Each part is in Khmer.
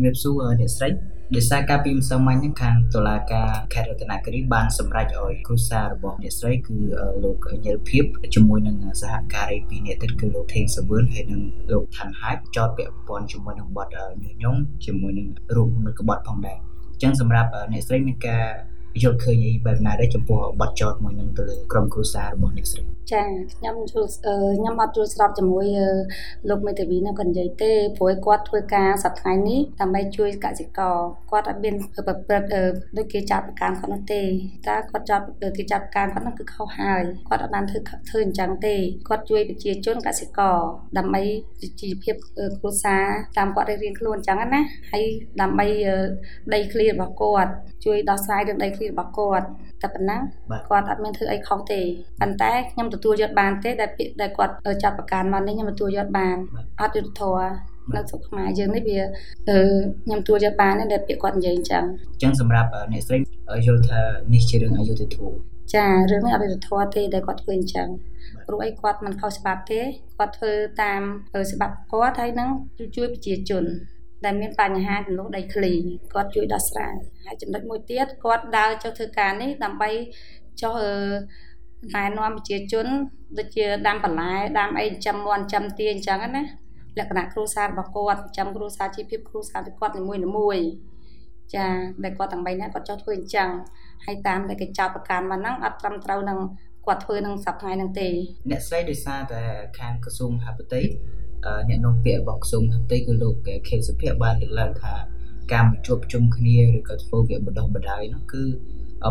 ជំរាបសួរអ្នកស្រីដោយសារការពីម្សិលមិញហ្នឹងខាងតុលាការខេត្តរតនគិរីបានសម្រេចឲ្យគ្រួសាររបស់អ្នកស្រីគឺលោកញិលភៀបជាមួយនឹងសហការីពីរនាក់ទៀតគឺលោកថេងសវឿនហើយនិងលោកឋានហាច់ចោតពាក់ព័ន្ធជាមួយនឹងបទញុះញង់ជាមួយនឹងរួមគំនិតក្បត់ផងដែរអញ្ចឹងសម្រាប់អ្នកស្រីមានការ យល់ឃើញអីបែបណាដែរចំពោះបទចោតមួយនឹងទៅលើក្រុមគ្រួសាររបស់អ្នកស្រីចាខ្ញុំយល់ខ្ញុំអត់យល់ស្របជាមួយលោកមេធាវីនឹងគាត់និយាយទេព្រោះគាត់ធ្វើការសប្តាហ៍នេះដើម្បីជួយកសិករគាត់អត់មានប្រព្រឹត្តដូចគេចាប់ប្រកាន់គាត់នោះទេតើគាត់ចាប់គេចាប់ប្រកាន់គាត់នោះគឺខុសហើយគាត់អត់បានធ្វើធ្វើអញ្ចឹងទេគាត់ជួយប្រជាជនកសិករដើម្បីជីវភាពគ្រួសារតាមគាត់រៀងខ្លួនអញ្ចឹងណាហើយដើម្បីដីឃ្លីរបស់គាត់ជួយដោះស្រាយរឿងដីឃ្លីរបស់គាត់តែប៉ុណ្ណឹងគាត់អត់មានធ្វើអីខុសទេប៉ុន្តែខ្ញុំទទួលយកបានទេដែលពាក្យដែលគាត់ចាប់ប្រកាន់មកនេះខ្ញុំទទួលយកបានអត់យុទ្ធធរនៅស្រុកខ្មែរយើងនេះវាខ្ញុំទទួលយកបានដែលពាក្យគាត់និយាយអញ្ចឹងអញ្ចឹងសម្រាប់អ្នកស្រីយល់ថានេះជារឿងអយុត្តិធម៌ចារឿងនេះអយុត្តិធម៌ទេដែលគាត់ធ្វើអញ្ចឹងព្រោះអីគាត់មិនខុសច្បាប់ទេគាត់ធ្វើតាមច្បាប់គាត់ហើយនឹងជួយប្រជាជន ដែលមានបញ្ហាចំនួនដីឃ្លីគាត់ជួយដោះស្រាយហើយចំណុចមួយទៀតគាត់ដើរចុះធ្វើការនេះដើម្បីចុះណែនាំប្រជាជនដូចជាដាំបន្លែដាំអីចិញ្ចឹមមាន់ចិញ្ចឹមទាអញ្ចឹងណាលក្ខណៈគ្រួសាររបស់គាត់ចិញ្ចឹមគ្រួសារជីវភាពគ្រួសាររបស់គាត់នីមួយមួយចាដែលគាត់ទាំង3នាក់គាត់ចុះធ្វើអញ្ចឹងហើយតាមដែលគេចោទប្រកាន់មកហ្នឹងអត់ត្រឹមត្រូវនឹងគាត់ធ្វើនឹងសប្តាហ៍ហ្នឹងទេអ្នកស្រីដោយសារតែខាងក្រសួងមហាផ្ទៃ អ្នកនាំពាក្យរបស់ក្រសួងមហាផ្ទៃគឺលោកខេសុភ័ក្របានលើកឡើងថាការជួបជុំគ្នាឬក៏ធ្វើវាបណ្ដោះបណ្ដាយនោះគឺ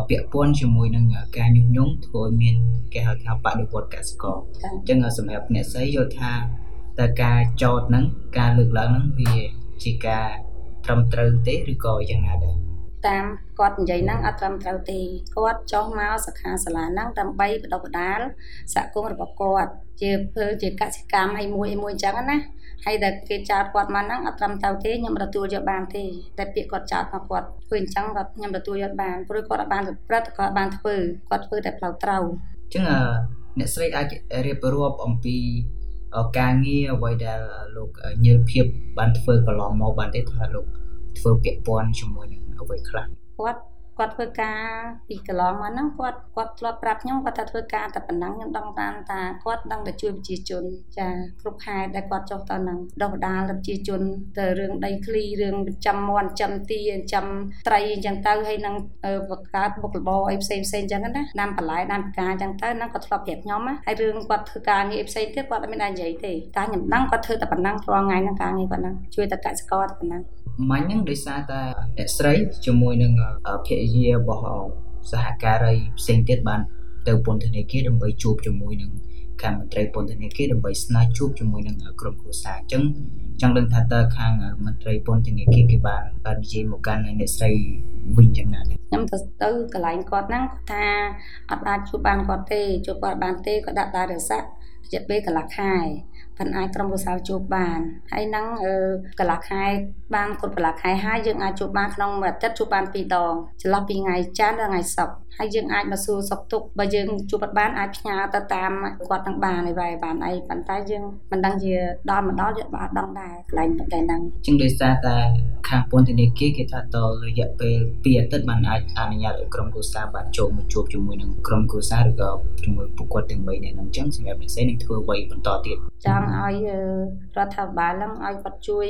ពាក់ព័ន្ធជាមួយនឹងការញុះញង់ធ្វើឲ្យមានគេហៅថាបដិវត្តកសិករអញ្ចឹងសម្រាប់អ្នកស្រីយល់ថាតើការចោតហ្នឹងការលើកឡើងហ្នឹងវាជាការត្រឹមត្រូវទេឬក៏យ៉ាងណាដែរ តាមគាត់និយាយហ្នឹងអត់ត្រឹមត្រូវទេគាត់ចុះមកសិក្ខាសាលាហ្នឹងដើម្បីបដិបដាលសហគមន៍របស់គាត់ជាធ្វើជាកសិកម្មអីមួយអីមួយអញ្ចឹងណាហើយដែលគេចោទគាត់មកហ្នឹងអត់ត្រឹមត្រូវទេខ្ញុំទទួលយកបានទេតែពាក្យគាត់ចោទមកគាត់ធ្វើអញ្ចឹងគាត់ខ្ញុំទទួលយកបានព្រោះគាត់អត់បានប្រព្រឹត្តគាត់បានធ្វើគាត់ធ្វើតែផ្លូវត្រូវអញ្ចឹងអ្នកស្រីអាចរៀបរាប់អំពីការងារអ្វីដែលលោកញិលភៀបបានធ្វើកន្លងមកបានទេថាលោកធ្វើពាក់ព័ន្ធជាមួយនឹង អ្វីខ្លះគាត់គាត់ធ្វើការពីកន្លងមកហ្នឹងគាត់គាត់ធ្លាប់ប្រាប់ខ្ញុំគាត់ថាធ្វើការតែប៉ុណ្ណឹងខ្ញុំដឹងបានថាគាត់ដឹងតែជួយប្រជាជន ចាគ្រប់ខែដែលគាត់ចុះទៅហ្នឹងដោះដាលប្រជាជនទៅរឿងដីឃ្លីរឿងចាំមន់ចាំទីចាំត្រីអញ្ចឹងទៅហើយនឹងបង្កើតមុខរបរអីផ្សេងផ្សេងអញ្ចឹងណាដាំបន្លែដាំផ្កាអញ្ចឹងទៅហ្នឹងគាត់ធ្លាប់ប្រាប់ខ្ញុំហើយរឿងគាត់ធ្វើការងារផ្សេងទៀតគាត់អត់មានអាចនិយាយទេតែខ្ញុំដឹងគាត់ធ្វើតែប៉ុណ្ណឹងរាល់ថ្ងៃហ្នឹងការងារគាត់ហ្នឹងជួយតែកសិករតែប៉ុណ្ណឹង មាញ់ហ្នឹងដោយសារតែអ្នកស្រីជាមួយនឹងភរិយារបស់សហការីផ្សេងទៀតបានទៅពន្ធនាគារដើម្បីជួបជាមួយនឹងខាងមន្ត្រីពន្ធនាគារដើម្បីស្នើជួបជាមួយនឹងក្រុមគ្រួសារអញ្ចឹងចង់ដឹងថាតើខាងមន្ត្រីពន្ធនាគារគេបានបាននិយាយមកកាន់អ្នកស្រីវិញយ៉ាងណាខ្ញុំទៅទៅកន្លែងគាត់ហ្នឹងគាត់ថាអត់អាចជួបបានគាត់ទេជួបគាត់បានទេក៏ដាក់តារស័ក្តិរយៈពេលកន្លះខែ មិនអាចក្រុមគ្រួសារជួបបានហើយនឹងកន្លះខែបានគ្រប់កន្លះខែហើយយើងអាចជួបបានក្នុងមួយអាទិត្យជួបបានពីរដងចន្លោះពីថ្ងៃច័ន្ទដល់ថ្ងៃសុក្រហើយយើងអាចមកសួរសុខទុក្ខបើយើងជួបបានអាចផ្ញើទៅតាមគាត់នឹងបានហើយបែបបានអីប៉ុន្តែយើងមិនដឹងជាដល់មកដល់យើងបានដឹងដែរកន្លែងតែហ្នឹងជាងដោយសារតែខាងពន្ធនាគារគេថាតរយៈពេល2អាទិត្យបានអាចអនុញ្ញាតឲ្យក្រុមគ្រួសារបានចូលមកជួបជាមួយនឹងក្រុមគ្រួសារឬក៏ជាមួយពួកគាត់ទាំង3នាក់ហ្នឹងអញ្ចឹងសម្រាប់អ្នកផ្សេងនឹងធ្វើអ្វីបន្តទៀតចង់ឲ្យរដ្ឋាភិបាលហ្នឹងឲ្យគាត់ជួយ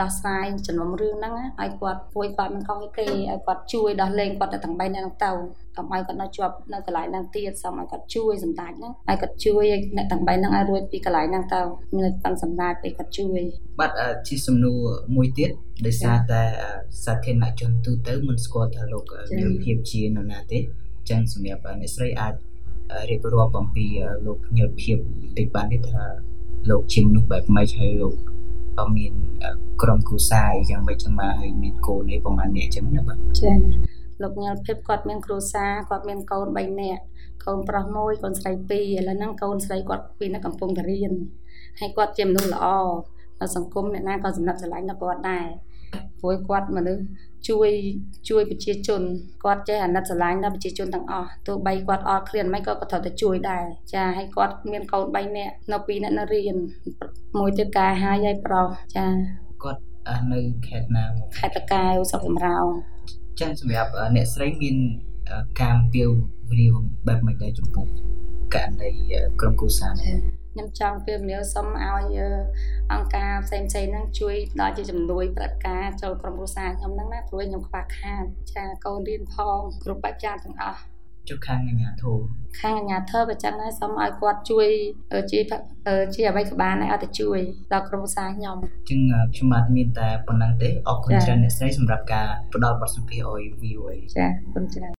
ដោះស្រាយចំនួនរឿងហ្នឹងឲ្យគាត់ពួយគាត់មិនខុសទេឲ្យគាត់ជួយដោះលែងគាត់ទៅទាំង3នាក់ហ្នឹងទៅកុំឲ្យគាត់នៅជាប់នៅកន្លែងហ្នឹងទៀតសូមឲ្យគាត់ជួយសម្ដេចហ្នឹងឲ្យគាត់ជួយអ្នកទាំង3ហ្នឹងឲ្យរួចពីកន្លែងហ្នឹងទៅមានប៉ាន់សម្ដេចឲ្យគាត់ជួយបាទជាសំណួរមួយទៀតដោយសារតែសាធារណជនទូទៅមិនស្គាល់ថាលោកមានភាពជានរណាទេអញ្ចឹងសម្រាប់អ្នកស្រីអាចរៀបរាប់អំពីលោកញើសភាពតិចបានទេថា លោកជាមនុស្សបែបម៉េចហើយលោកមានក្រុមគ្រួសារអីយ៉ាងម៉េចចឹងមកហើយមានកូននេះប្រហែលអ្នកចឹងណាបាទចា៎លោកញ៉ាល់ភិបគាត់មានគ្រួសារគាត់មានកូន3នាក់កូនប្រុសមួយកូនស្រី2ឥឡូវហ្នឹងកូនស្រីគាត់ពីនៅកំពុងតែរៀនហើយគាត់ជាមនុស្សល្អនៅសង្គមអ្នកណាក៏សំណឹកស្រឡាញ់ដល់គាត់ដែរ ព្រោះគាត់មនុស្សជួយជួយប្រជាជនគាត់ចេះអាណិតស្រឡាញ់ដល់ប្រជាជនទាំងអស់ទោះបីគាត់អត់ឃ្លានមិនក៏គាត់ត្រូវតែជួយដែរចាហើយគាត់មានកូន3នាក់នៅពីរនាក់នៅរៀនមួយទៀតកាហើយហើយប្រុសចាគាត់នៅខេត្តណាខេត្តតកែវស្រុកសំរោងចឹងសម្រាប់អ្នកស្រីមានការពៀវវិនិយោគបែបម៉េចដែរចំពោះករណីក្រុមគ្រួសារនេះ ខ្ញុំចង់ពៀវវិនិយោគសុំឲ្យអង្គការផ្សេងផ្សេងហ្នឹងជួយដល់ជាជំនួយព្រឹត្តិការណ៍ចូលក្រុមគ្រួសារខ្ញុំហ្នឹងណាព្រោះខ្ញុំខ្វះខាតចាកូនរៀនផងគ្រប់បច្ចាទាំងអស់ចុះខាងអាញាធូខាងអាញាធើបើចឹងហើយសូមឲ្យគាត់ជួយជាជាអ្វីក៏បានដែរឲ្យទៅជួយដល់ក្រុមសារខ្ញុំចឹងខ្ញុំបាទមានតែប៉ុណ្្នឹងទេអរគុណច្រើនអ្នកស្រីសម្រាប់ការផ្ដល់បទសម្ភាសន៍ឲ្យ VOA ចាអរគុណច្រើន